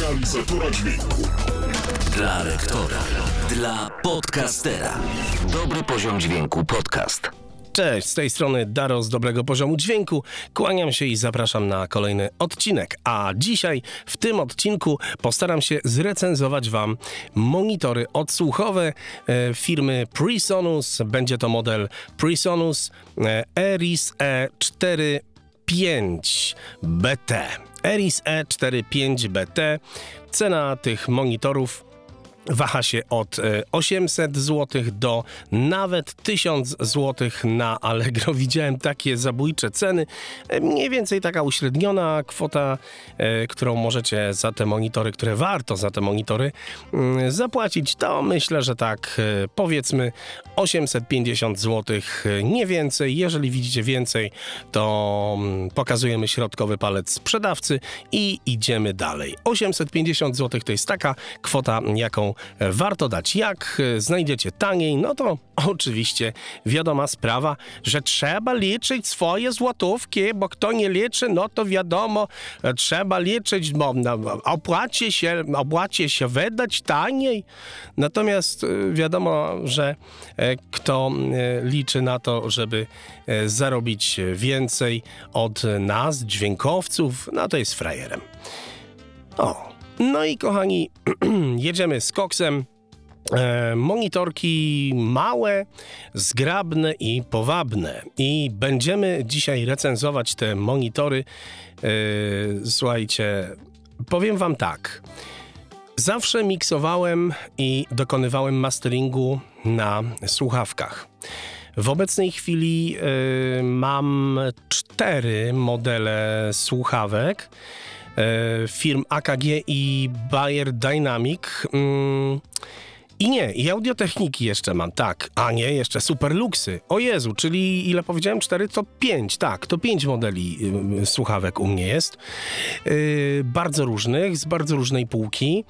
realizatora dźwięku. Dla lektora. Dla podcastera. Dobry poziom dźwięku podcast. Cześć, z tej strony Daro z dobrego poziomu dźwięku. Kłaniam się i zapraszam na kolejny odcinek. A dzisiaj w tym odcinku postaram się zrecenzować Wam monitory odsłuchowe e, firmy Presonus. Będzie to model Presonus e, Eris E4 5BT. Eris E45BT. Cena tych monitorów waha się od e, 800 zł do nawet 1000 zł na Allegro. Widziałem takie zabójcze ceny. E, Mniej więcej taka uśredniona kwota, e, którą możecie za te monitory, które warto za te monitory mm, zapłacić, to myślę, że tak e, powiedzmy 850 zł, e, nie więcej. Jeżeli widzicie więcej, to mm, pokazujemy środkowy palec sprzedawcy i idziemy dalej. 850 zł to jest taka kwota, jaką e, warto dać. Jak e, znajdziecie taniej, no to oczywiście wiadoma sprawa, że trzeba liczyć swoje złotówki, bo kto nie liczy, no to wiadomo, e, trzeba liczyć, bo no, opłaci się, opłaci się wydać taniej. Natomiast wiadomo, że kto liczy na to, żeby zarobić więcej od nas, dźwiękowców, no to jest frajerem. O, no i kochani, jedziemy z koksem. E, monitorki małe, zgrabne i powabne. I będziemy dzisiaj recenzować te monitory. E, słuchajcie, powiem wam tak. Zawsze miksowałem i dokonywałem masteringu na słuchawkach. W obecnej chwili y, mam cztery modele słuchawek firm AKG i Bayer Dynamic. Mm, I nie, i audiotechniki jeszcze mam, tak. A nie, jeszcze Superluxy. O Jezu, czyli ile powiedziałem? Cztery? To pięć, tak. To pięć modeli y, słuchawek u mnie jest. Y, bardzo różnych, z bardzo różnej półki.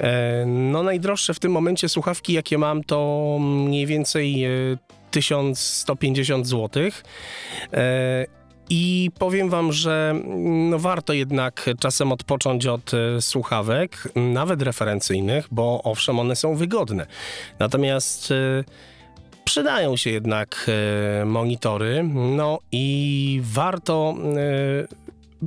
E, no najdroższe w tym momencie słuchawki, jakie mam, to mniej więcej y, 1150 zł. I powiem wam, że no warto jednak czasem odpocząć od e, słuchawek, nawet referencyjnych, bo owszem, one są wygodne. Natomiast e, przydają się jednak e, monitory, no i warto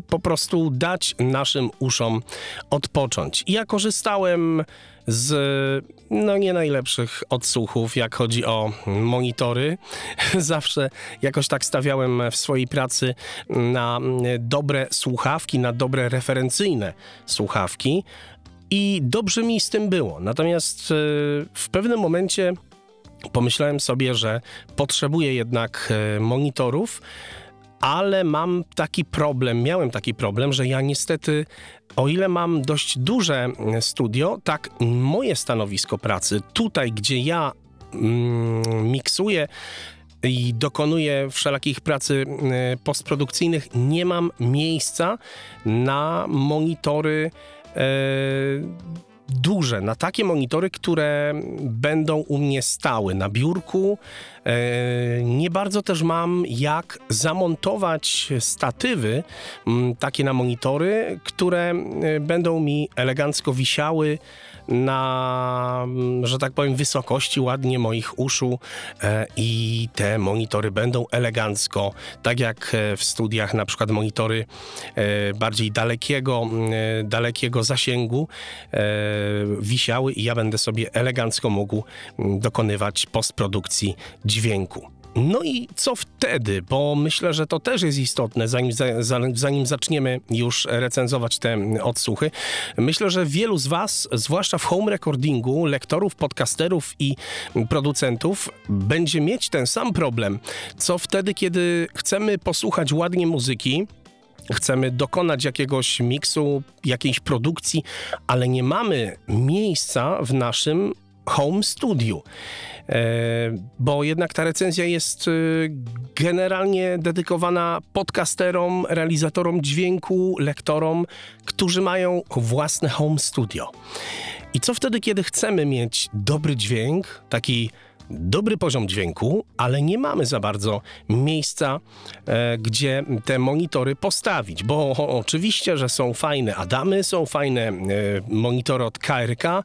po prostu dać naszym uszom odpocząć. Ja korzystałem z no nie najlepszych odsłuchów, jak chodzi o monitory. Zawsze jakoś tak stawiałem w swojej pracy na dobre słuchawki, na dobre referencyjne słuchawki i dobrze mi z tym było. Natomiast e, w pewnym momencie pomyślałem sobie, że potrzebuję jednak e, monitorów, ale mam taki problem, miałem taki problem, że ja niestety, o ile mam dość duże mm, studio, tak moje stanowisko pracy, tutaj gdzie ja mm, miksuję i dokonuję wszelakich pracy y, postprodukcyjnych, nie mam miejsca na monitory e, duże, na takie monitory, które będą u mnie stały na biurku. E, Nie bardzo też mam jak zamontować statywy m, takie na monitory, które e, będą mi elegancko wisiały na, m, że tak powiem, wysokości ładnie moich uszu e, i te monitory będą elegancko, tak jak e, w studiach na przykład monitory e, bardziej dalekiego, dalekiego zasięgu wisiały i ja będę sobie elegancko mógł dokonywać postprodukcji dźwięku. No i co wtedy? Bo myślę, że to też jest istotne, zanim, za- za- zanim zaczniemy już recenzować te odsłuchy. Myślę, że wielu z Was, zwłaszcza w home recordingu, lektorów, podcasterów i producentów, będzie mieć ten sam problem, co wtedy, kiedy chcemy posłuchać ładnie muzyki, chcemy dokonać jakiegoś miksu, jakiejś produkcji, ale nie mamy miejsca w naszym home studiu. E, bo jednak ta recenzja jest e, generalnie dedykowana podcasterom, realizatorom dźwięku, lektorom, którzy mają własne home studio. I co wtedy, kiedy chcemy mieć dobry dźwięk, taki dobry poziom dźwięku, ale nie mamy za bardzo miejsca, e, gdzie te monitory postawić, bo oczywiście, że są fajne Adamy, są fajne e, monitory od KRK,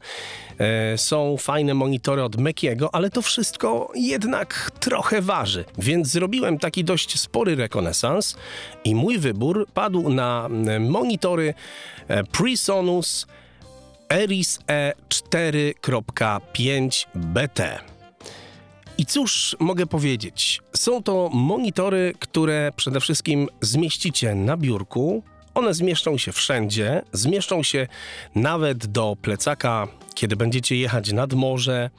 e, są fajne monitory od Mekiego, ale to wszystko jednak trochę waży. Więc zrobiłem taki dość spory rekonesans i mój wybór padł na e, monitory e, Presonus Eris E 4.5 BT. I cóż mogę powiedzieć? Są to monitory, które przede wszystkim zmieścicie na biurku. One zmieszczą się wszędzie, zmieszczą się nawet do plecaka, kiedy będziecie jechać nad morze.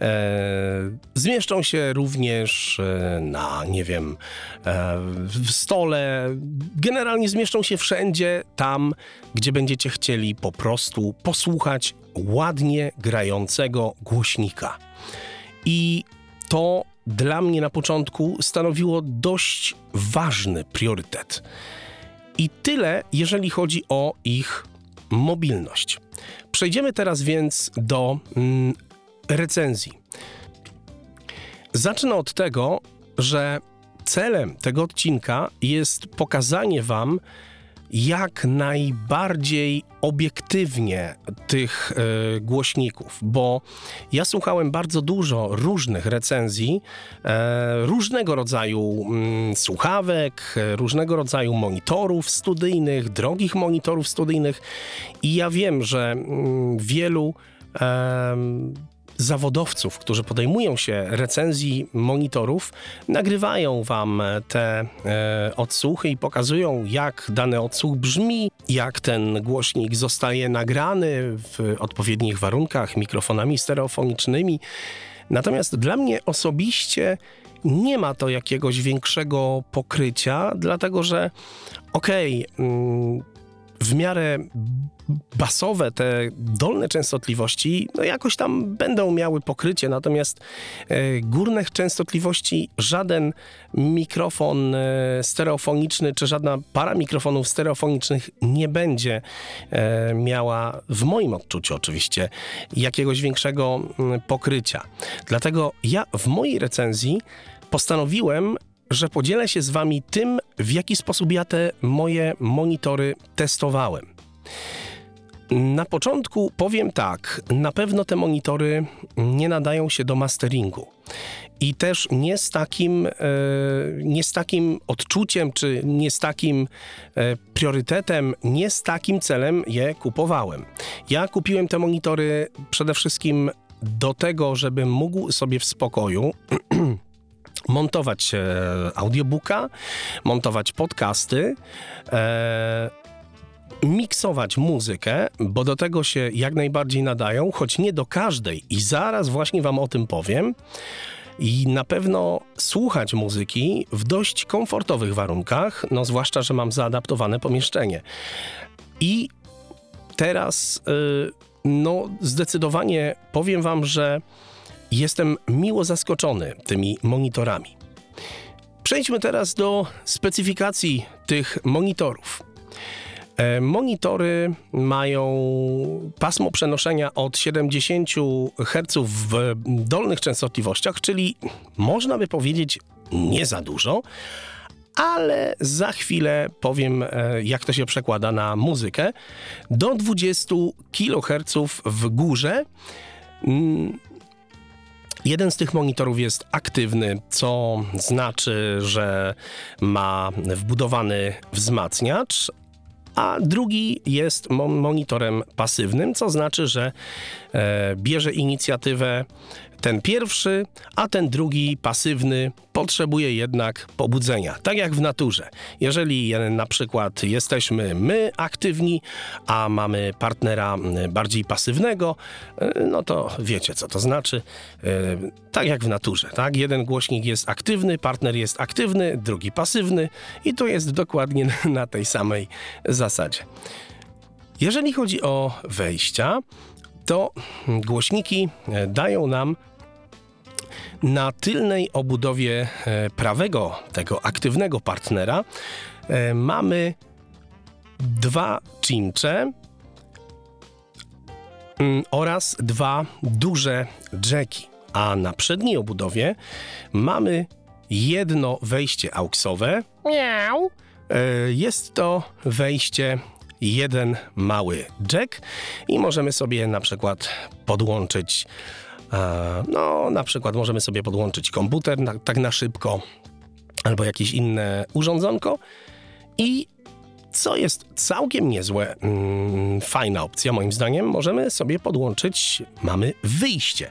E, zmieszczą się również e, na, nie wiem, e, w stole. Generalnie zmieszczą się wszędzie tam, gdzie będziecie chcieli po prostu posłuchać ładnie grającego głośnika. I to dla mnie na początku stanowiło dość ważny priorytet. I tyle, jeżeli chodzi o ich mobilność. Przejdziemy teraz więc do mm, recenzji. Zacznę od tego, że celem tego odcinka jest pokazanie Wam, jak najbardziej obiektywnie tych e, głośników, bo ja słuchałem bardzo dużo różnych recenzji, e, różnego rodzaju mm, słuchawek, e, różnego rodzaju monitorów studyjnych, drogich monitorów studyjnych i ja wiem, że mm, wielu zawodowców, którzy podejmują się recenzji monitorów, nagrywają wam te e, odsłuchy i pokazują, jak dany odsłuch brzmi, jak ten głośnik zostaje nagrany w odpowiednich warunkach mikrofonami stereofonicznymi. Natomiast dla mnie osobiście nie ma to jakiegoś większego pokrycia, dlatego że okej, okay, mm, w miarę basowe, te dolne częstotliwości, no jakoś tam będą miały pokrycie, natomiast e, górnych częstotliwości żaden mikrofon e, stereofoniczny, czy żadna para mikrofonów stereofonicznych nie będzie e, miała, w moim odczuciu oczywiście, jakiegoś większego pokrycia. Dlatego ja w mojej recenzji postanowiłem że podzielę się z Wami tym, w jaki sposób ja te moje monitory testowałem. Na początku powiem tak, na pewno te monitory nie nadają się do masteringu. I też nie z takim, e, nie z takim odczuciem, czy nie z takim e, priorytetem, nie z takim celem je kupowałem. Ja kupiłem te monitory przede wszystkim do tego, żebym mógł sobie w spokoju montować e, audiobooka, montować podcasty, e, miksować muzykę, bo do tego się jak najbardziej nadają, choć nie do każdej i zaraz właśnie wam o tym powiem. I na pewno słuchać muzyki w dość komfortowych warunkach, no zwłaszcza, że mam zaadaptowane pomieszczenie. I teraz, yy, no zdecydowanie powiem wam, że Jestem miło zaskoczony tymi monitorami. Przejdźmy teraz do specyfikacji tych monitorów. E, monitory mają pasmo przenoszenia od 70 Hz w dolnych częstotliwościach, czyli można by powiedzieć nie za dużo, ale za chwilę powiem, e, jak to się przekłada na muzykę. Do 20 kHz w górze. Jeden z tych monitorów jest aktywny, co znaczy, że ma wbudowany wzmacniacz, a drugi jest monitorem pasywnym, co znaczy, że e, bierze inicjatywę ten pierwszy, a ten drugi, pasywny, potrzebuje jednak pobudzenia, tak jak w naturze. Jeżeli na przykład jesteśmy my aktywni, a mamy partnera bardziej pasywnego, e, no to wiecie, co to znaczy. E, tak jak w naturze, tak? Jeden głośnik jest aktywny, partner jest aktywny, drugi pasywny i to jest dokładnie na tej samej zasadzie. Jeżeli chodzi o wejścia, to głośniki e, dają nam na tylnej obudowie e, prawego, tego aktywnego partnera, e, mamy dwa cincze mm, oraz dwa duże jacki. a na przedniej obudowie mamy jedno wejście AUXowe. Miau. Jest to wejście jeden mały jack i możemy sobie na przykład podłączyć e, no na przykład możemy sobie podłączyć komputer na, tak na szybko albo jakieś inne urządzonko i co jest całkiem niezłe, mm, fajna opcja moim zdaniem, możemy sobie podłączyć, mamy wyjście,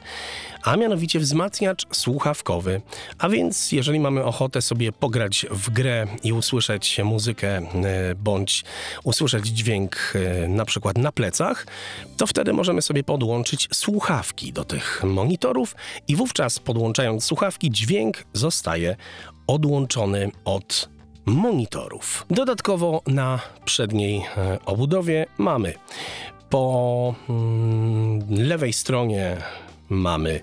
a mianowicie wzmacniacz słuchawkowy. A więc jeżeli mamy ochotę sobie pograć w grę i usłyszeć muzykę, e, bądź usłyszeć dźwięk e, na przykład na plecach, to wtedy możemy sobie podłączyć słuchawki do tych monitorów i wówczas podłączając słuchawki dźwięk zostaje odłączony od monitorów. Dodatkowo na przedniej e, obudowie mamy po mm, lewej stronie mamy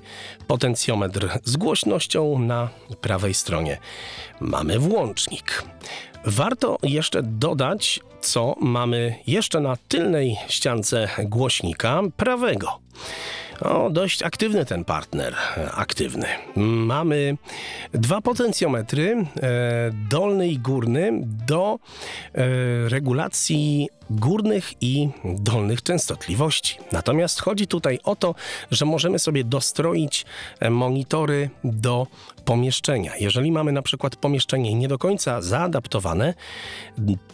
potencjometr z głośnością, na prawej stronie mamy włącznik. Warto jeszcze dodać, co mamy jeszcze na tylnej ściance głośnika prawego. O, dość aktywny ten partner, e, aktywny. Mamy dwa potencjometry, e, dolny i górny, do e, regulacji górnych i dolnych częstotliwości. Natomiast chodzi tutaj o to, że możemy sobie dostroić monitory do pomieszczenia. Jeżeli mamy na przykład pomieszczenie nie do końca zaadaptowane,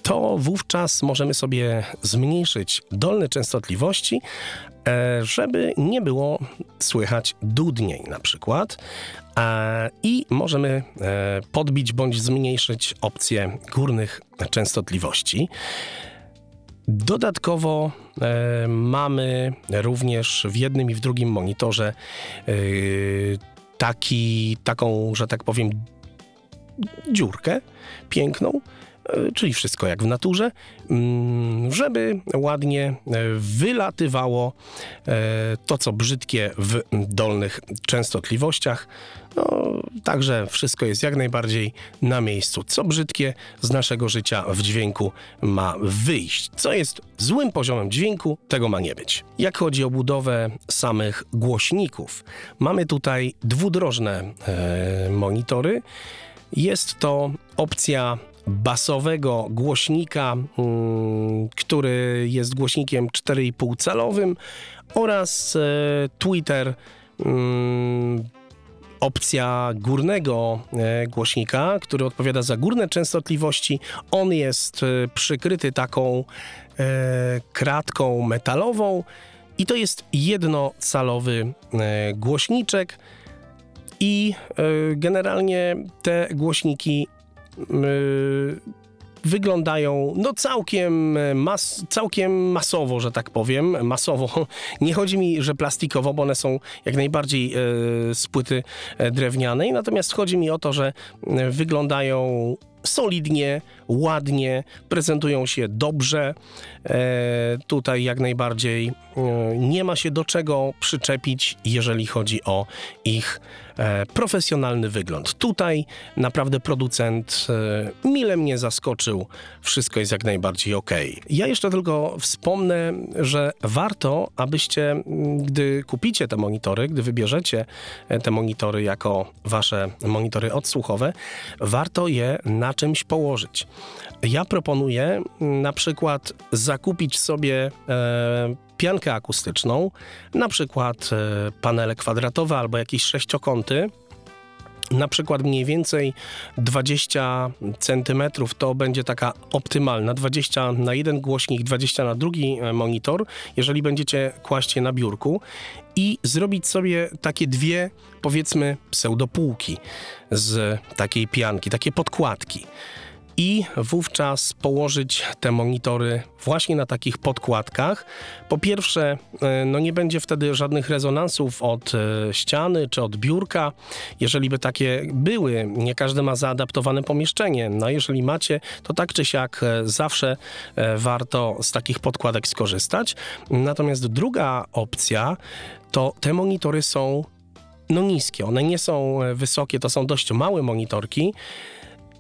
to wówczas możemy sobie zmniejszyć dolne częstotliwości, żeby nie było słychać dudniej na przykład. E, I możemy e, podbić bądź zmniejszyć opcję górnych częstotliwości. Dodatkowo e, mamy również w jednym i w drugim monitorze e, taki, taką, że tak powiem, dziurkę piękną, e, czyli wszystko jak w naturze, mm, żeby ładnie e, wylatywało e, to, co brzydkie w dolnych częstotliwościach. No, także wszystko jest jak najbardziej na miejscu. Co brzydkie z naszego życia w dźwięku ma wyjść. Co jest złym poziomem dźwięku, tego ma nie być. Jak chodzi o budowę samych głośników, mamy tutaj dwudrożne e, monitory. Jest to opcja basowego głośnika, mm, który jest głośnikiem 4,5 calowym oraz e, Twitter mm, opcja górnego e, głośnika, który odpowiada za górne częstotliwości. On jest e, przykryty taką kratką metalową i to jest jednocalowy głośniczek i generalnie te głośniki wyglądają no całkiem, mas, całkiem masowo, że tak powiem. Masowo. Nie chodzi mi, że plastikowo, bo one są jak najbardziej e, z płyty e, drewnianej. Natomiast chodzi mi o to, że e, wyglądają solidnie, ładnie, prezentują się dobrze. E, tutaj jak najbardziej e, nie ma się do czego przyczepić, jeżeli chodzi o ich e, profesjonalny wygląd. Tutaj naprawdę producent e, mile mnie zaskoczył. Wszystko jest jak najbardziej ok. Ja jeszcze tylko wspomnę, że warto, abyście, gdy kupicie te monitory, gdy wybierzecie e, te monitory jako wasze monitory odsłuchowe, warto je na czymś położyć. Ja proponuję na przykład zakupić sobie e, piankę akustyczną, na przykład e, panele kwadratowe albo jakieś sześciokąty, na przykład mniej więcej 20 cm to będzie taka optymalna, 20 na jeden głośnik, 20 na drugi e, monitor, jeżeli będziecie kłaść je na biurku i zrobić sobie takie dwie, powiedzmy, pseudopółki z takiej pianki, takie podkładki i wówczas położyć te monitory właśnie na takich podkładkach. Po pierwsze, e, no nie będzie wtedy żadnych rezonansów od e, ściany czy od biurka. Jeżeli by takie były, nie każdy ma zaadaptowane pomieszczenie. No jeżeli macie, to tak czy siak e, zawsze warto z takich podkładek skorzystać. Natomiast druga opcja to te monitory są no niskie, one nie są wysokie, to są dość małe monitorki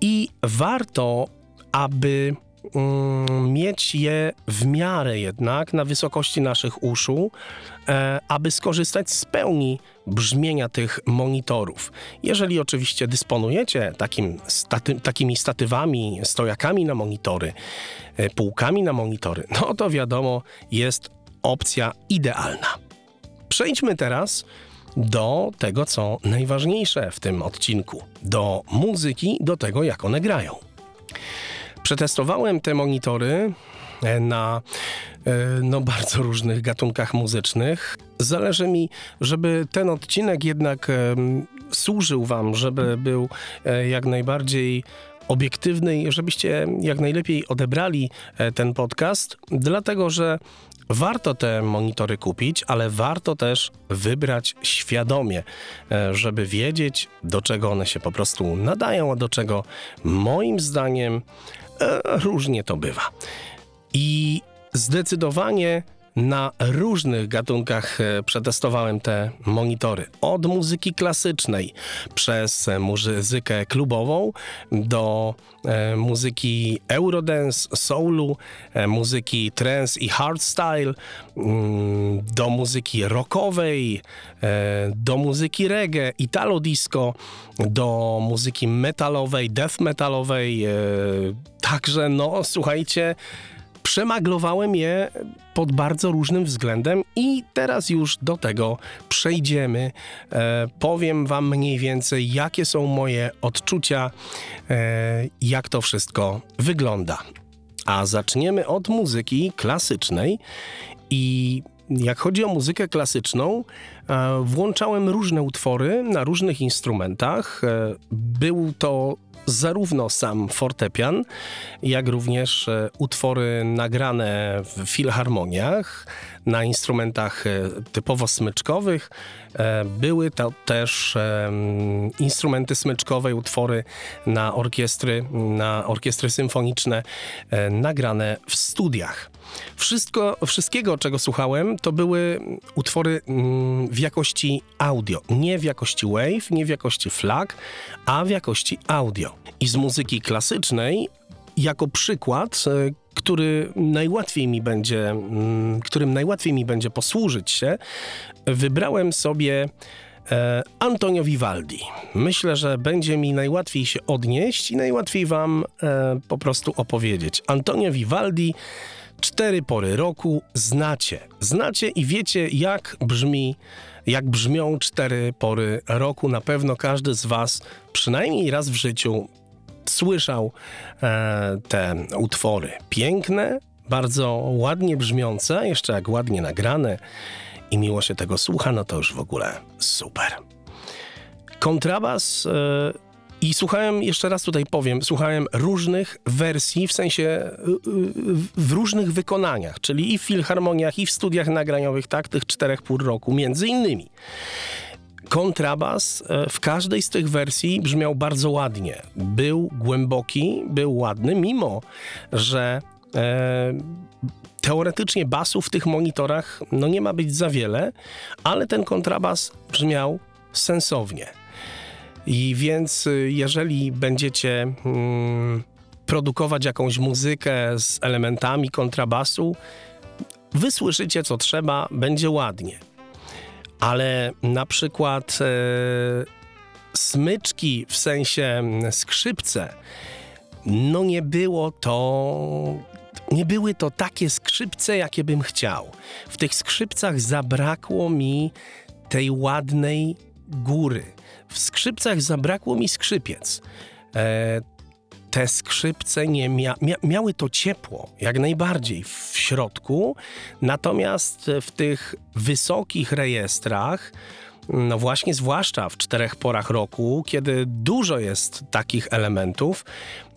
i warto, aby mm, mieć je w miarę jednak na wysokości naszych uszu, e, aby skorzystać z pełni brzmienia tych monitorów. Jeżeli oczywiście dysponujecie takim staty, takimi statywami, stojakami na monitory, e, półkami na monitory, no to wiadomo, jest opcja idealna. Przejdźmy teraz do tego, co najważniejsze w tym odcinku, do muzyki, do tego, jak one grają. Przetestowałem te monitory e, na e, no, bardzo różnych gatunkach muzycznych. Zależy mi, żeby ten odcinek jednak służył Wam, żeby był e, jak najbardziej obiektywny i żebyście jak najlepiej odebrali e, ten podcast, dlatego że warto te monitory kupić, ale warto też wybrać świadomie, e, żeby wiedzieć, do czego one się po prostu nadają, a do czego moim zdaniem e, różnie to bywa. I zdecydowanie na różnych gatunkach e, przetestowałem te monitory. Od muzyki klasycznej przez muzykę klubową do e, muzyki eurodance, soulu, e, muzyki trance i hardstyle, mm, do muzyki rockowej, do muzyki reggae, italo disco, do muzyki metalowej, death metalowej. Także no słuchajcie, przemaglowałem je pod bardzo różnym względem i teraz już do tego przejdziemy. E, powiem Wam mniej więcej, jakie są moje odczucia, e, jak to wszystko wygląda. A zaczniemy od muzyki klasycznej i jak chodzi o muzykę klasyczną, e, włączałem różne utwory na różnych instrumentach. E, Był to zarówno sam fortepian, jak również e, utwory nagrane w filharmoniach na instrumentach typowo smyczkowych. Były to też instrumenty smyczkowe, utwory na orkiestry, na orkiestry symfoniczne nagrane w studiach. Wszystko, wszystkiego, czego słuchałem, to były utwory mm, w jakości audio. Nie w jakości wave, nie w jakości flag, a w jakości audio. I z muzyki klasycznej, jako przykład, e, który najłatwiej mi będzie, mm, którym najłatwiej mi będzie posłużyć się, wybrałem sobie e, Antonio Vivaldi. Myślę, że będzie mi najłatwiej się odnieść i najłatwiej wam e, po prostu opowiedzieć. Antonio Vivaldi cztery pory roku znacie. Znacie i wiecie, jak brzmi, jak brzmią cztery pory roku. Na pewno każdy z Was przynajmniej raz w życiu słyszał e, te utwory. Piękne, bardzo ładnie brzmiące, jeszcze jak ładnie nagrane i miło się tego słucha, no to już w ogóle super. Kontrabas e, i słuchałem, jeszcze raz tutaj powiem, słuchałem różnych wersji, w sensie y, y, w różnych wykonaniach, czyli i w filharmoniach, i w studiach nagraniowych, tak, tych czterech pół roku, między innymi. Kontrabas e, w każdej z tych wersji brzmiał bardzo ładnie. Był głęboki, był ładny, mimo że e, teoretycznie basów w tych monitorach no nie ma być za wiele, ale ten kontrabas brzmiał sensownie. I więc y, jeżeli będziecie mm, produkować jakąś muzykę z elementami kontrabasu, wysłyszycie co trzeba, będzie ładnie. Ale na przykład e, smyczki, w sensie mm, skrzypce, no nie było to. Nie były to takie skrzypce, jakie bym chciał. W tych skrzypcach zabrakło mi tej ładnej góry. W skrzypcach zabrakło mi skrzypiec. E, te skrzypce nie mia mia miały to ciepło, jak najbardziej w środku, natomiast w tych wysokich rejestrach, no właśnie, zwłaszcza w czterech porach roku, kiedy dużo jest takich elementów,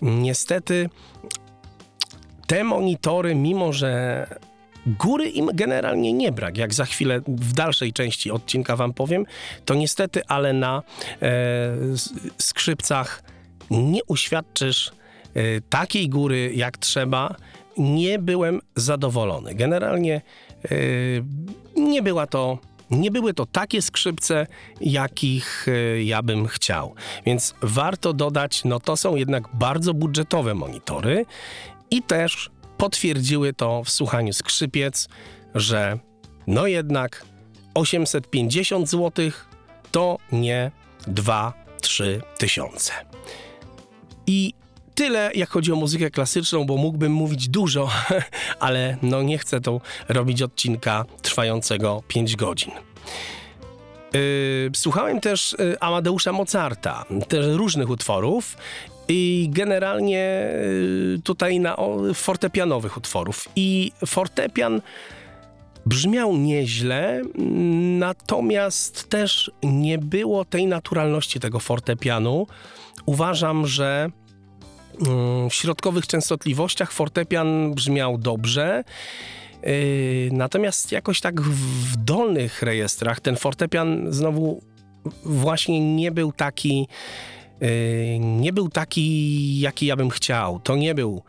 niestety te monitory, mimo że góry im generalnie nie brak, jak za chwilę w dalszej części odcinka wam powiem, to niestety, ale na e, skrzypcach nie uświadczysz e, takiej góry jak trzeba. Nie byłem zadowolony. Generalnie e, nie była to nie były to takie skrzypce, jakich e, ja bym chciał. Więc warto dodać, no to są jednak bardzo budżetowe monitory i też potwierdziły to w słuchaniu skrzypiec, że no jednak 850 zł to nie 2-3 tysiące. I tyle, jak chodzi o muzykę klasyczną, bo mógłbym mówić dużo, ale no nie chcę to robić odcinka trwającego 5 godzin. Yy, słuchałem też yy, Amadeusza Mozarta, też różnych utworów i generalnie yy, tutaj na fortepianowych utworów. I fortepian brzmiał nieźle, natomiast też nie było tej naturalności tego fortepianu. Uważam, że mm, w środkowych częstotliwościach fortepian brzmiał dobrze. Yy, natomiast jakoś tak w dolnych rejestrach ten fortepian znowu właśnie nie był taki, nie był taki, jaki ja bym chciał. To nie był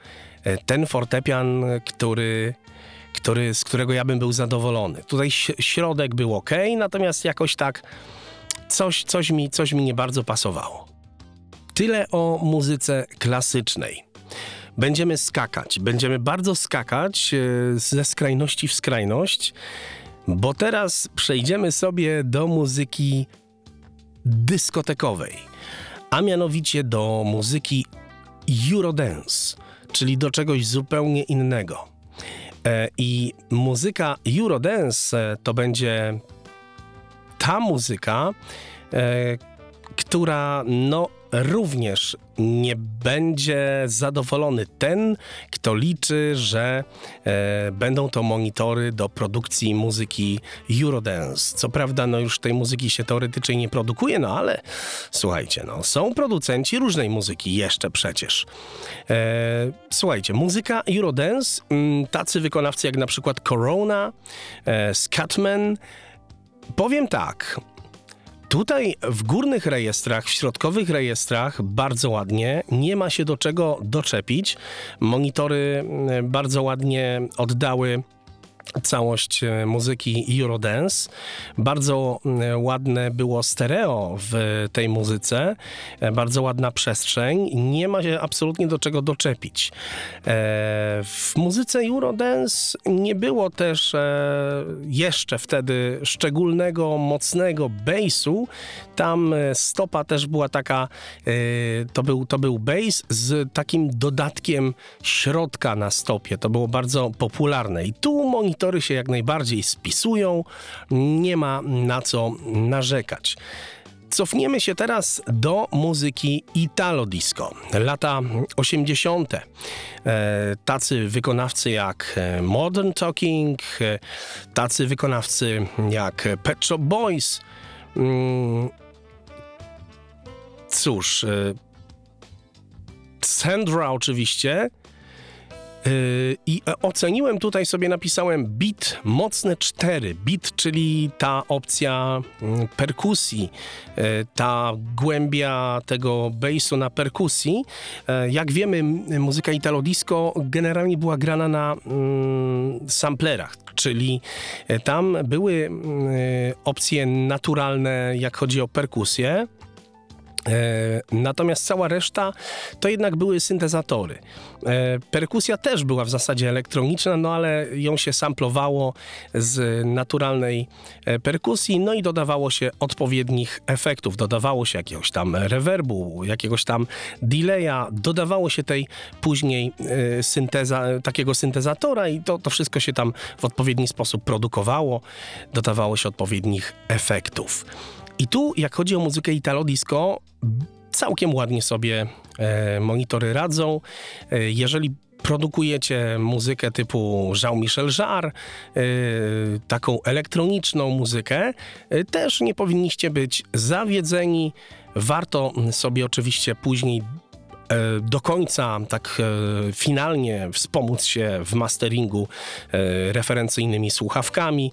yy, ten fortepian, który, który, z którego ja bym był zadowolony. Tutaj środek był ok, natomiast jakoś tak coś, coś, mi, coś mi nie bardzo pasowało. Tyle o muzyce klasycznej będziemy skakać. Będziemy bardzo skakać e, ze skrajności w skrajność, bo teraz przejdziemy sobie do muzyki dyskotekowej, a mianowicie do muzyki Eurodance, czyli do czegoś zupełnie innego. E, I muzyka Eurodance e, to będzie ta muzyka, która no również nie będzie zadowolony ten, kto liczy, że e, będą to monitory do produkcji muzyki Eurodance. Co prawda, no już tej muzyki się teoretycznie nie produkuje, no ale słuchajcie, no są producenci różnej muzyki jeszcze przecież. E, słuchajcie, muzyka Eurodance, m, mm, tacy wykonawcy jak na przykład Corona, e, Scatman, powiem tak, Tutaj w górnych rejestrach, w środkowych rejestrach bardzo ładnie, nie ma się do czego doczepić. Monitory mm, bardzo ładnie oddały całość e, muzyki Eurodance. Bardzo e, ładne było stereo w tej muzyce, e, bardzo ładna przestrzeń. Nie ma się absolutnie do czego doczepić. W muzyce Eurodance nie było też jeszcze wtedy szczególnego, mocnego bassu. Tam stopa też była taka, to był, to był bass z takim dodatkiem środka na stopie. To było bardzo popularne. I tu monitory się jak najbardziej spisują, nie ma na co narzekać. Cofniemy się teraz do muzyki Italo Disco. Lata 80. E, tacy wykonawcy jak e, Modern Talking, e, tacy wykonawcy jak Pet Shop Boys. Mm, cóż, Sandra oczywiście, I oceniłem tutaj sobie, napisałem bit mocne 4. Bit, czyli ta opcja mm, perkusji, yy, ta głębia tego bassu na perkusji. Yy, jak wiemy, muzyka italo disco generalnie była grana na mm, samplerach, czyli tam były opcje naturalne, jak chodzi o perkusję. E, natomiast cała reszta to jednak były syntezatory. E, perkusja też była w zasadzie elektroniczna, no ale ją się samplowało z naturalnej e, perkusji, no i dodawało się odpowiednich efektów. Dodawało się jakiegoś tam rewerbu, jakiegoś tam delaya, dodawało się tej później synteza, takiego syntezatora i to, to wszystko się tam w odpowiedni sposób produkowało, dodawało się odpowiednich efektów. I tu, jak chodzi o muzykę Italo Disco, całkiem ładnie sobie e, monitory radzą. E, jeżeli produkujecie muzykę typu Jean-Michel Jarre, e, taką elektroniczną muzykę, e, też nie powinniście być zawiedzeni. Warto sobie oczywiście później do końca, tak e, finalnie wspomóc się w masteringu referencyjnymi słuchawkami,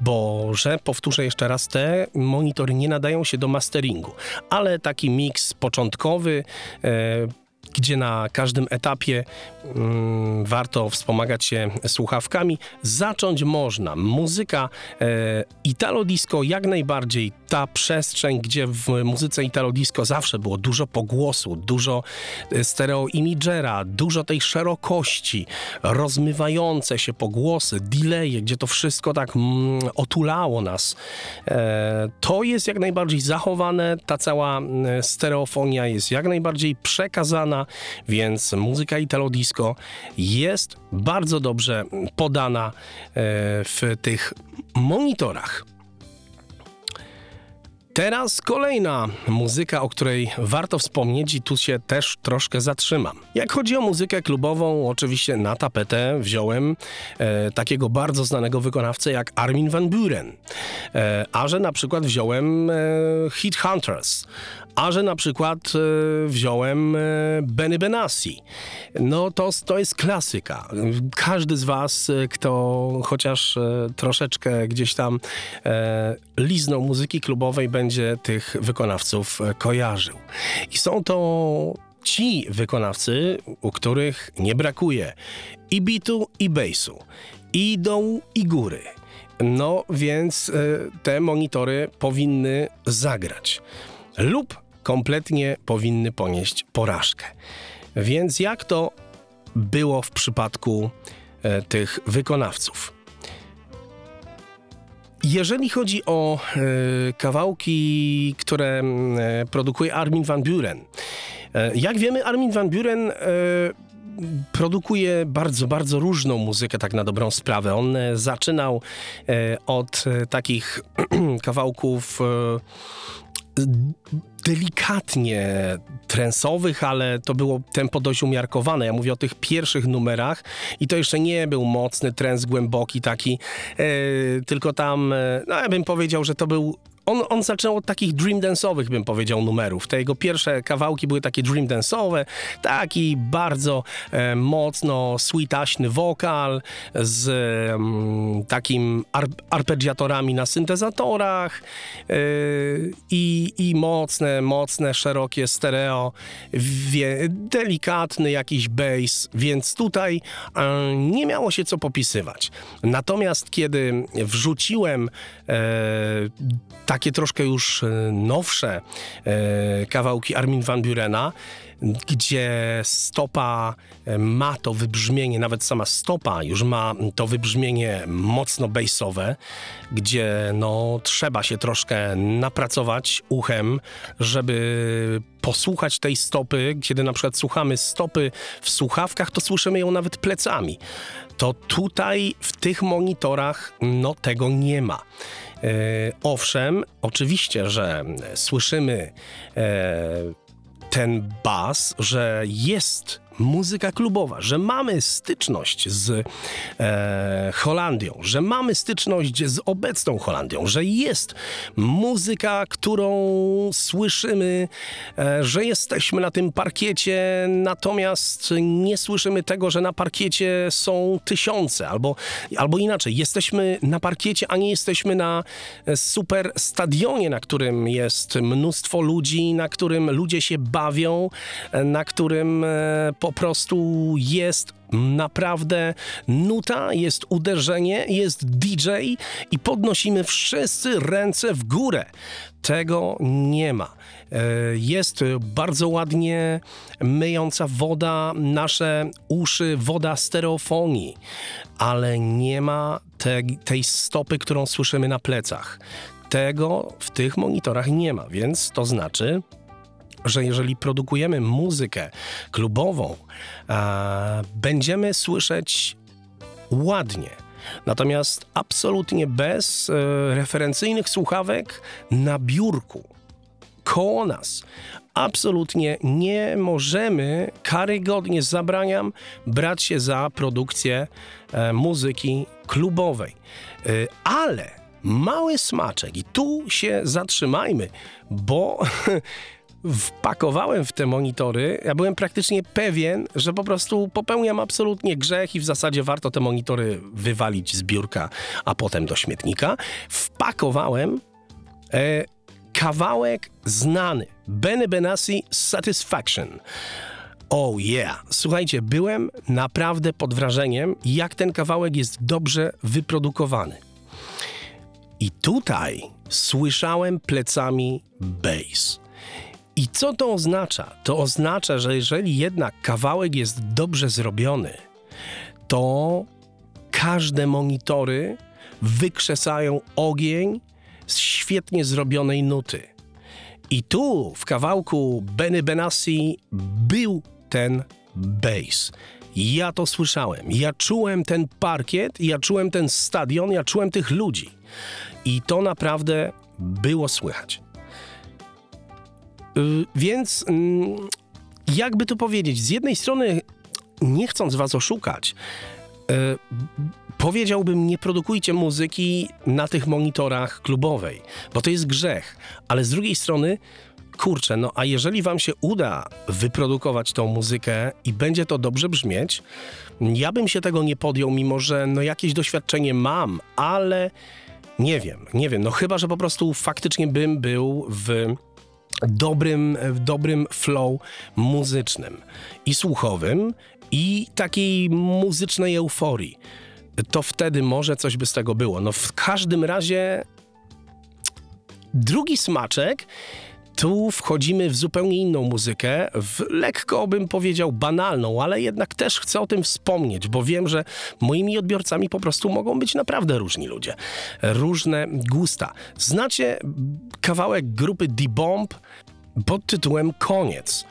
bo, że powtórzę jeszcze raz, te monitory nie nadają się do masteringu, ale taki miks początkowy, e, gdzie na każdym etapie mm, warto wspomagać się słuchawkami. Zacząć można. Muzyka e, Italo Disco jak najbardziej ta przestrzeń, gdzie w muzyce Italo Disco zawsze było dużo pogłosu, dużo e, stereo imagera, dużo tej szerokości, rozmywające się pogłosy, delaye, gdzie to wszystko tak mm, otulało nas. E, to jest jak najbardziej zachowane, ta cała mm, stereofonia jest jak najbardziej przekazana, więc muzyka Italo Disco jest bardzo dobrze podana e, w tych monitorach. Teraz kolejna muzyka, o której warto wspomnieć i tu się też troszkę zatrzymam. Jak chodzi o muzykę klubową, oczywiście na tapetę wziąłem e, takiego bardzo znanego wykonawcę jak Armin van Buren. E, a że na przykład wziąłem e, Hit Hunters, a że na przykład e, wziąłem e, Benny Benassi. No to, to jest klasyka. Każdy z was, e, kto chociaż e, troszeczkę gdzieś tam e, liznął muzyki klubowej, będzie tych wykonawców kojarzył. I są to ci wykonawcy, u których nie brakuje i bitu, i bassu, i dołu, i góry. No więc e, te monitory powinny zagrać lub kompletnie powinny ponieść porażkę. Więc jak to było w przypadku e, tych wykonawców? Jeżeli chodzi o e, kawałki, które e, produkuje Armin van Buren, e, jak wiemy, Armin van Buren e, produkuje bardzo, bardzo różną muzykę, tak na dobrą sprawę. On e, zaczynał od takich kawałków delikatnie trensowych, ale to było tempo dość umiarkowane. Ja mówię o tych pierwszych numerach i to jeszcze nie był mocny trens głęboki taki, e, tylko tam, e, no ja bym powiedział, że to był on, on zaczął od takich dream dance'owych, bym powiedział, numerów. Te jego pierwsze kawałki były takie dream dance'owe, taki bardzo e, mocno sweetaśny wokal z mm, takim ar, arpeggiatorami na syntezatorach e, i, i mocne, mocne, szerokie stereo, wie, delikatny jakiś bass, więc tutaj e, nie miało się co popisywać. Natomiast kiedy wrzuciłem e, takie troszkę już e, nowsze e, kawałki Armin van Burena, gdzie stopa e, ma to wybrzmienie, nawet sama stopa już ma to wybrzmienie mocno bassowe, gdzie no trzeba się troszkę napracować uchem, żeby posłuchać tej stopy, kiedy na przykład słuchamy stopy w słuchawkach, to słyszymy ją nawet plecami. To tutaj w tych monitorach no tego nie ma. E, owszem, oczywiście, że słyszymy e, ten bas, że jest muzyka klubowa, że mamy styczność z e, Holandią, że mamy styczność z obecną Holandią, że jest muzyka, którą słyszymy, e, że jesteśmy na tym parkiecie, natomiast nie słyszymy tego, że na parkiecie są tysiące, albo, albo inaczej, jesteśmy na parkiecie, a nie jesteśmy na e, super stadionie, na którym jest mnóstwo ludzi, na którym ludzie się bawią, e, na którym e, po prostu jest naprawdę nuta, jest uderzenie, jest DJ i podnosimy wszyscy ręce w górę. Tego nie ma. E, Jest bardzo ładnie myjąca woda nasze uszy, woda stereofonii, ale nie ma te, tej stopy, którą słyszymy na plecach. Tego w tych monitorach nie ma, więc to znaczy, że jeżeli produkujemy muzykę klubową, e, będziemy słyszeć ładnie. Natomiast absolutnie bez e, referencyjnych słuchawek na biurku, koło nas. Absolutnie nie możemy, karygodnie zabraniam, brać się za produkcję e, muzyki klubowej. E, ale mały smaczek, i tu się zatrzymajmy, bo wpakowałem w te monitory, ja byłem praktycznie pewien, że po prostu popełniam absolutnie grzech i w zasadzie warto te monitory wywalić z biurka, a potem do śmietnika. Wpakowałem e, kawałek znany Benny Benassi Satisfaction. Oh yeah. Słuchajcie, byłem naprawdę pod wrażeniem, jak ten kawałek jest dobrze wyprodukowany. I tutaj słyszałem plecami bass. I co to oznacza? To oznacza, że jeżeli jednak kawałek jest dobrze zrobiony, to każde monitory wykrzesają ogień z świetnie zrobionej nuty. I tu w kawałku Benny Benassi był ten bass. Ja to słyszałem. Ja czułem ten parkiet, ja czułem ten stadion, ja czułem tych ludzi. I to naprawdę było słychać. Y, Więc mm, jakby to powiedzieć, z jednej strony nie chcąc was oszukać, y, powiedziałbym nie produkujcie muzyki na tych monitorach klubowej, bo to jest grzech, ale z drugiej strony kurczę, no a jeżeli wam się uda wyprodukować tą muzykę i będzie to dobrze brzmieć, ja bym się tego nie podjął, mimo że no jakieś doświadczenie mam, ale nie wiem, nie wiem, no chyba, że po prostu faktycznie bym był w dobrym, dobrym flow muzycznym i słuchowym i takiej muzycznej euforii. To wtedy może coś by z tego było. No w każdym razie drugi smaczek tu wchodzimy w zupełnie inną muzykę, w lekko bym powiedział banalną, ale jednak też chcę o tym wspomnieć, bo wiem, że moimi odbiorcami po prostu mogą być naprawdę różni ludzie. Różne gusta. Znacie kawałek grupy D-Bomb pod tytułem Koniec.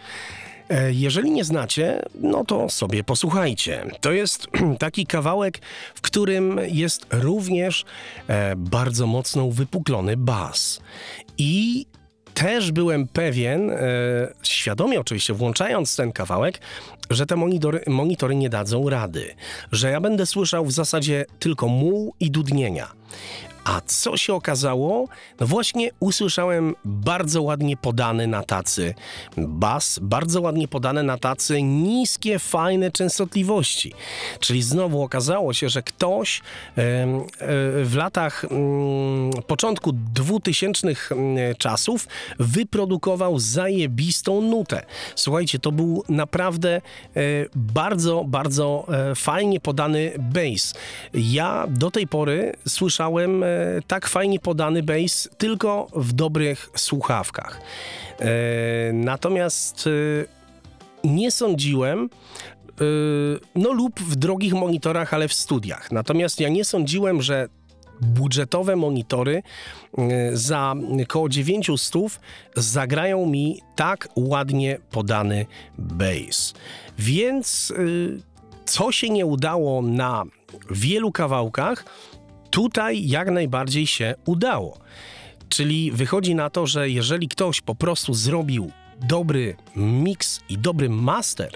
E, Jeżeli nie znacie, no to sobie posłuchajcie. To jest taki kawałek, w którym jest również e, bardzo mocno uwypuklony bas. I też byłem pewien, e, świadomie oczywiście włączając ten kawałek, że te monitory, monitory nie dadzą rady, że ja będę słyszał w zasadzie tylko muł i dudnienia. A co się okazało? No właśnie usłyszałem bardzo ładnie podany na tacy bas, bardzo ładnie podane na tacy niskie, fajne częstotliwości. Czyli znowu okazało się, że ktoś e, w latach mm, początku 2000 mm, czasów wyprodukował zajebistą nutę. Słuchajcie, to był naprawdę e, bardzo, bardzo e, fajnie podany bass. Ja do tej pory słyszałem tak fajnie podany bass tylko w dobrych słuchawkach. E, Natomiast e, nie sądziłem, no lub w drogich monitorach, ale w studiach. Natomiast ja nie sądziłem, że budżetowe monitory za około 900 zagrają mi tak ładnie podany bass. Więc co się nie udało na wielu kawałkach, tutaj jak najbardziej się udało. Czyli wychodzi na to, że jeżeli ktoś po prostu zrobił dobry mix i dobry master,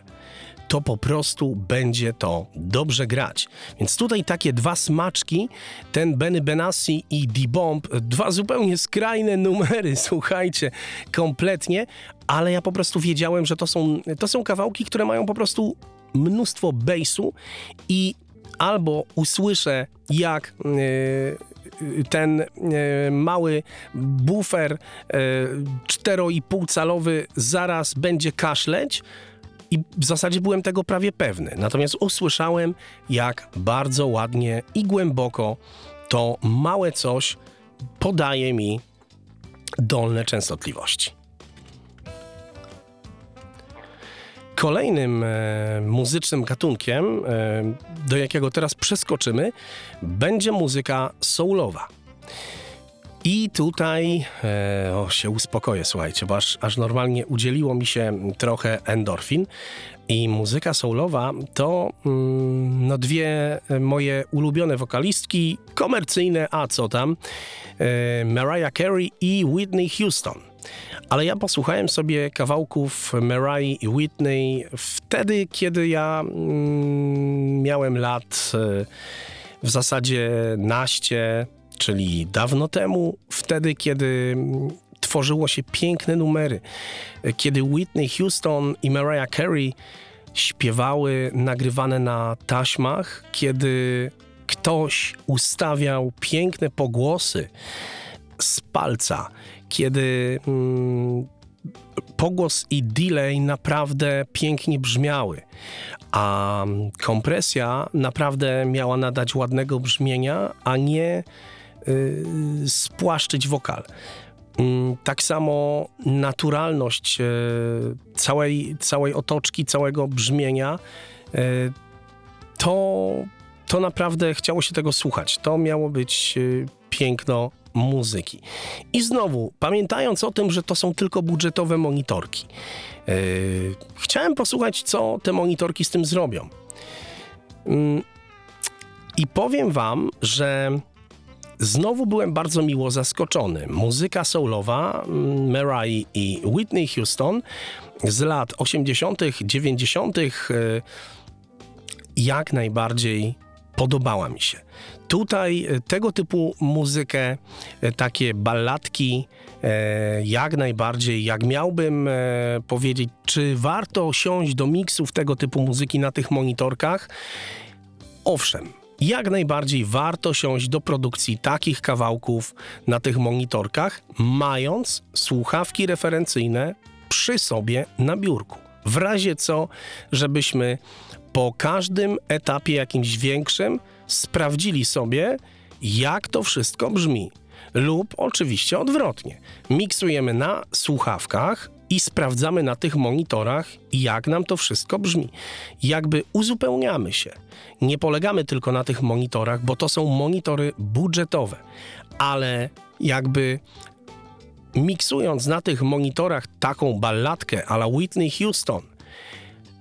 to po prostu będzie to dobrze grać. Więc tutaj takie dwa smaczki, ten Benny Benassi i D-Bomb, dwa zupełnie skrajne numery, słuchajcie, kompletnie, ale ja po prostu wiedziałem, że to są, to są kawałki, które mają po prostu mnóstwo bassu i albo usłyszę, jak e, ten e, mały bufer e, 4,5 calowy zaraz będzie kaszleć. I w zasadzie byłem tego prawie pewny. Natomiast usłyszałem, jak bardzo ładnie i głęboko to małe coś podaje mi dolne częstotliwości. Kolejnym e, muzycznym gatunkiem, e, do jakiego teraz przeskoczymy, będzie muzyka soulowa. I tutaj e, o, się uspokoję, słuchajcie, bo aż, aż normalnie udzieliło mi się trochę endorfin. I muzyka soulowa to mm, no dwie moje ulubione wokalistki, komercyjne, a co tam, e, Mariah Carey i Whitney Houston. Ale ja posłuchałem sobie kawałków Mariah i Whitney wtedy, kiedy ja mm, miałem lat e, w zasadzie naście, czyli dawno temu, wtedy, kiedy mm, tworzyło się piękne numery, E, kiedy Whitney Houston i Mariah Carey śpiewały nagrywane na taśmach, kiedy ktoś ustawiał piękne pogłosy z palca, kiedy mm, pogłos i delay naprawdę pięknie brzmiały, a kompresja naprawdę miała nadać ładnego brzmienia, a nie y, spłaszczyć wokal. Mm, Tak samo naturalność e, całej, całej otoczki, całego brzmienia, e, to, to naprawdę chciało się tego słuchać. To miało być e, piękno muzyki. I znowu, pamiętając o tym, że to są tylko budżetowe monitorki, e, chciałem posłuchać, co te monitorki z tym zrobią. Mm, I powiem wam, że Znowu byłem bardzo miło zaskoczony. Muzyka soulowa mm, Mariah i Whitney Houston z lat 80., 90. e, jak najbardziej podobała mi się. Tutaj e, tego typu muzykę, e, takie balladki, e, jak najbardziej, jak miałbym powiedzieć, czy warto siąść do miksów tego typu muzyki na tych monitorkach, Owszem, jak najbardziej warto siąść do produkcji takich kawałków na tych monitorkach, mając słuchawki referencyjne przy sobie na biurku. W razie co, żebyśmy po każdym etapie jakimś większym sprawdzili sobie, jak to wszystko brzmi. Lub oczywiście odwrotnie. Miksujemy na słuchawkach i sprawdzamy na tych monitorach, jak nam to wszystko brzmi. Jakby uzupełniamy się. Nie polegamy tylko na tych monitorach, bo to są monitory budżetowe, ale jakby miksując na tych monitorach taką balladkę a la Whitney Houston,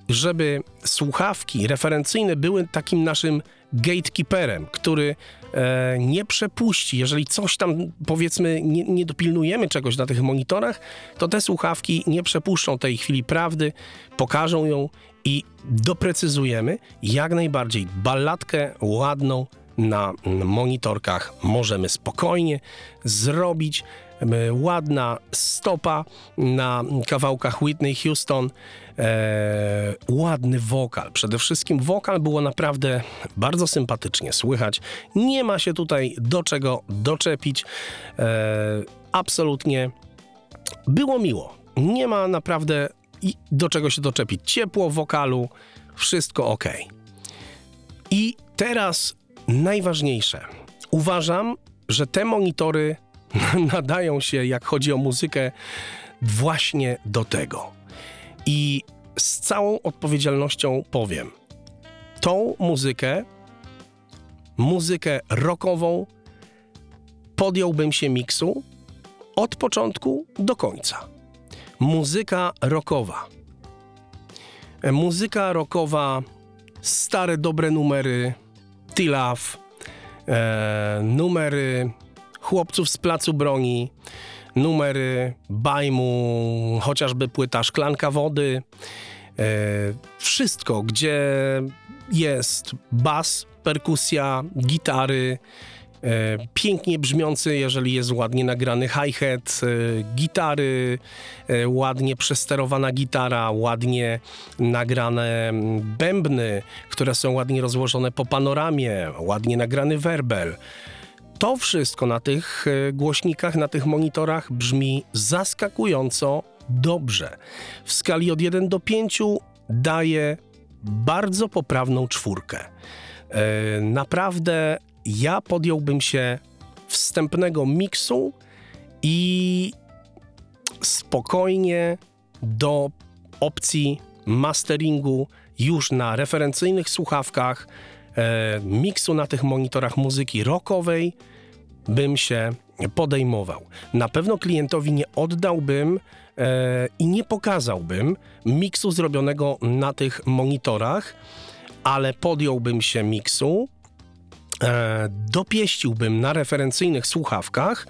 żeby słuchawki referencyjne były takim naszym gatekeeperem, który e, nie przepuści, jeżeli coś tam powiedzmy nie, nie dopilnujemy czegoś na tych monitorach, to te słuchawki nie przepuszczą tej chwili prawdy, pokażą ją i doprecyzujemy jak najbardziej. Balladkę ładną na monitorkach możemy spokojnie zrobić. E, Ładna stopa na kawałkach Whitney Houston, e, ładny wokal. Przede wszystkim wokal było naprawdę bardzo sympatycznie słychać. Nie ma się tutaj do czego doczepić. E, absolutnie było miło. Nie ma naprawdę do czego się doczepić. Ciepło wokalu, wszystko ok. I teraz najważniejsze. Uważam, że te monitory nadają się, jak chodzi o muzykę, właśnie do tego. I z całą odpowiedzialnością powiem: tą muzykę, muzykę rockową, podjąłbym się miksu od początku do końca. Muzyka rockowa. E, Muzyka rockowa, stare dobre numery, Tilaf, e, numery chłopców z placu broni, numery Bajmu, chociażby płyta Szklanka Wody. E, wszystko, gdzie jest bas, perkusja, gitary, pięknie brzmiący, jeżeli jest ładnie nagrany hi-hat, e, gitary, e, ładnie przesterowana gitara, ładnie nagrane mm, bębny, które są ładnie rozłożone po panoramie, ładnie nagrany werbel. To wszystko na tych e, głośnikach, na tych monitorach brzmi zaskakująco dobrze. W skali od 1 do 5 daje bardzo poprawną czwórkę. E, Naprawdę ja podjąłbym się wstępnego miksu i spokojnie do opcji masteringu już na referencyjnych słuchawkach, e, miksu na tych monitorach muzyki rockowej bym się podejmował. Na pewno klientowi nie oddałbym e, i nie pokazałbym miksu zrobionego na tych monitorach, ale podjąłbym się miksu, e, dopieściłbym na referencyjnych słuchawkach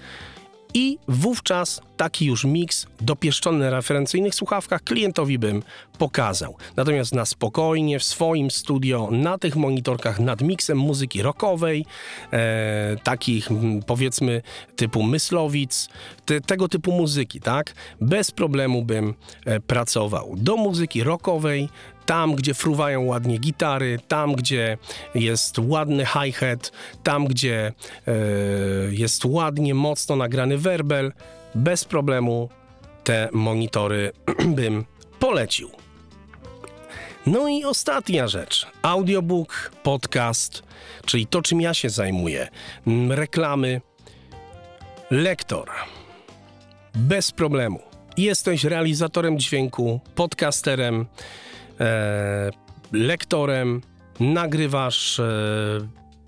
i wówczas taki już miks dopieszczony na referencyjnych słuchawkach klientowi bym pokazał. Natomiast na spokojnie w swoim studio, na tych monitorkach nad miksem muzyki rockowej, e, takich powiedzmy typu Myslowic, te, tego typu muzyki, tak? Bez problemu bym e, pracował. Do muzyki rockowej, tam, gdzie fruwają ładnie gitary, tam, gdzie jest ładny hi-hat, tam, gdzie e, jest ładnie, mocno nagrany werbel, bez problemu te monitory bym polecił. No i ostatnia rzecz. Audiobook, podcast, czyli to, czym ja się zajmuję. Mm, Reklamy. Lektor. Bez problemu. Jesteś realizatorem dźwięku, podcasterem, e, lektorem, nagrywasz e,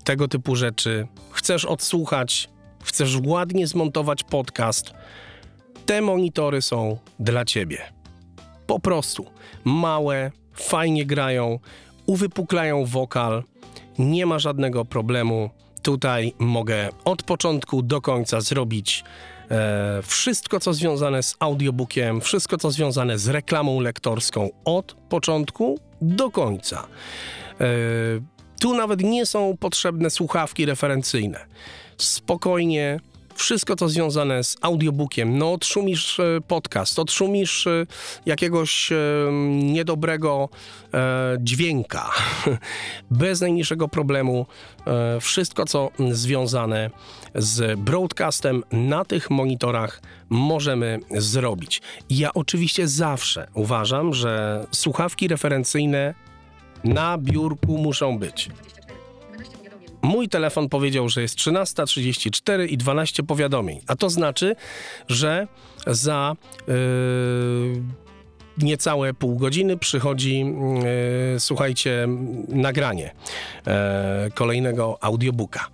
tego typu rzeczy, chcesz odsłuchać, chcesz ładnie zmontować podcast. Te monitory są dla ciebie. Po prostu małe, fajnie grają, uwypuklają wokal, nie ma żadnego problemu. Tutaj mogę od początku do końca zrobić e, wszystko, co związane z audiobookiem, wszystko, co związane z reklamą lektorską od początku do końca. E, tu nawet nie są potrzebne słuchawki referencyjne. Spokojnie wszystko, co związane z audiobookiem, no odszumisz e, podcast, odszumisz e, jakiegoś e, niedobrego dźwięka, bez najmniejszego problemu. Wszystko, co związane z broadcastem na tych monitorach możemy zrobić. Ja oczywiście zawsze uważam, że słuchawki referencyjne na biurku muszą być. Mój telefon powiedział, że jest 13.34 i 12 powiadomień, a to znaczy, że za yy, niecałe pół godziny przychodzi, yy, słuchajcie, nagranie yy, kolejnego audiobooka.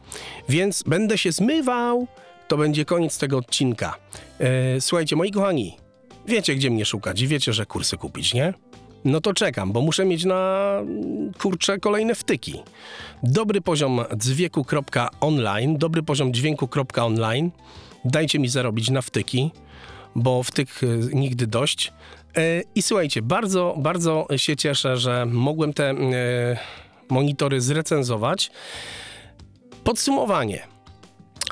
Więc będę się zmywał, to będzie koniec tego odcinka. Yy, słuchajcie, moi kochani, wiecie, gdzie mnie szukać i wiecie, że kursy kupić, nie? No to czekam, bo muszę mieć na kurcze kolejne wtyki. Dobry poziom dźwięku.online, dobry poziom dźwięku.online. Dajcie mi zarobić na wtyki, bo wtyk y, nigdy dość. E, I słuchajcie, bardzo, bardzo się cieszę, że mogłem te e, monitory zrecenzować. Podsumowanie.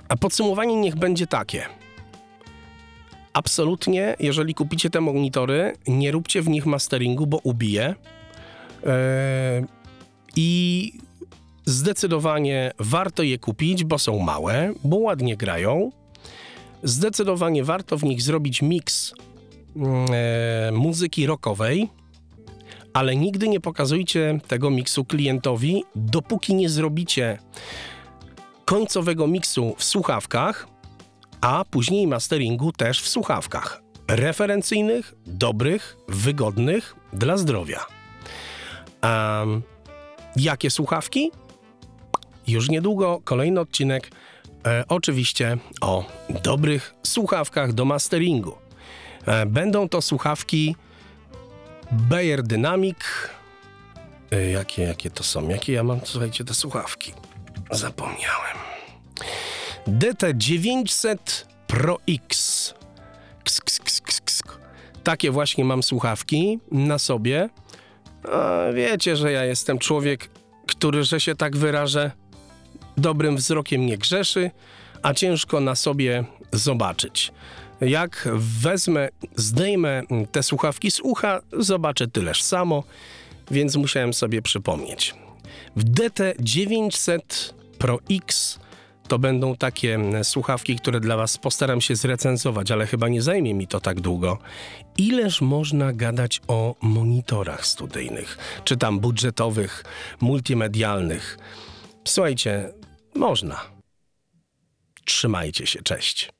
A podsumowanie niech będzie takie. Absolutnie, jeżeli kupicie te monitory, nie róbcie w nich masteringu, bo ubije. Yy, I zdecydowanie warto je kupić, bo są małe, bo ładnie grają. Zdecydowanie warto w nich zrobić miks yy, muzyki rockowej, ale nigdy nie pokazujcie tego miksu klientowi, dopóki nie zrobicie końcowego miksu w słuchawkach, a później masteringu też w słuchawkach. Referencyjnych, dobrych, wygodnych dla zdrowia. Um, jakie słuchawki? Już niedługo kolejny odcinek, e, oczywiście o dobrych słuchawkach do masteringu. E, będą to słuchawki Bayer Dynamic. E, jakie, jakie to są? Jakie ja mam, słuchajcie, te słuchawki? Zapomniałem. DT900 Pro X. Ks, ks, ks, ks, ks. Takie właśnie mam słuchawki na sobie. A wiecie, że ja jestem człowiek, który, że się tak wyrażę, dobrym wzrokiem nie grzeszy, a ciężko na sobie zobaczyć. Jak wezmę, zdejmę te słuchawki z ucha, zobaczę tyleż samo, więc musiałem sobie przypomnieć. W DT900 Pro X to będą takie słuchawki, które dla Was postaram się zrecenzować, ale chyba nie zajmie mi to tak długo. Ileż można gadać o monitorach studyjnych, czy tam budżetowych, multimedialnych? Słuchajcie, można. Trzymajcie się, cześć.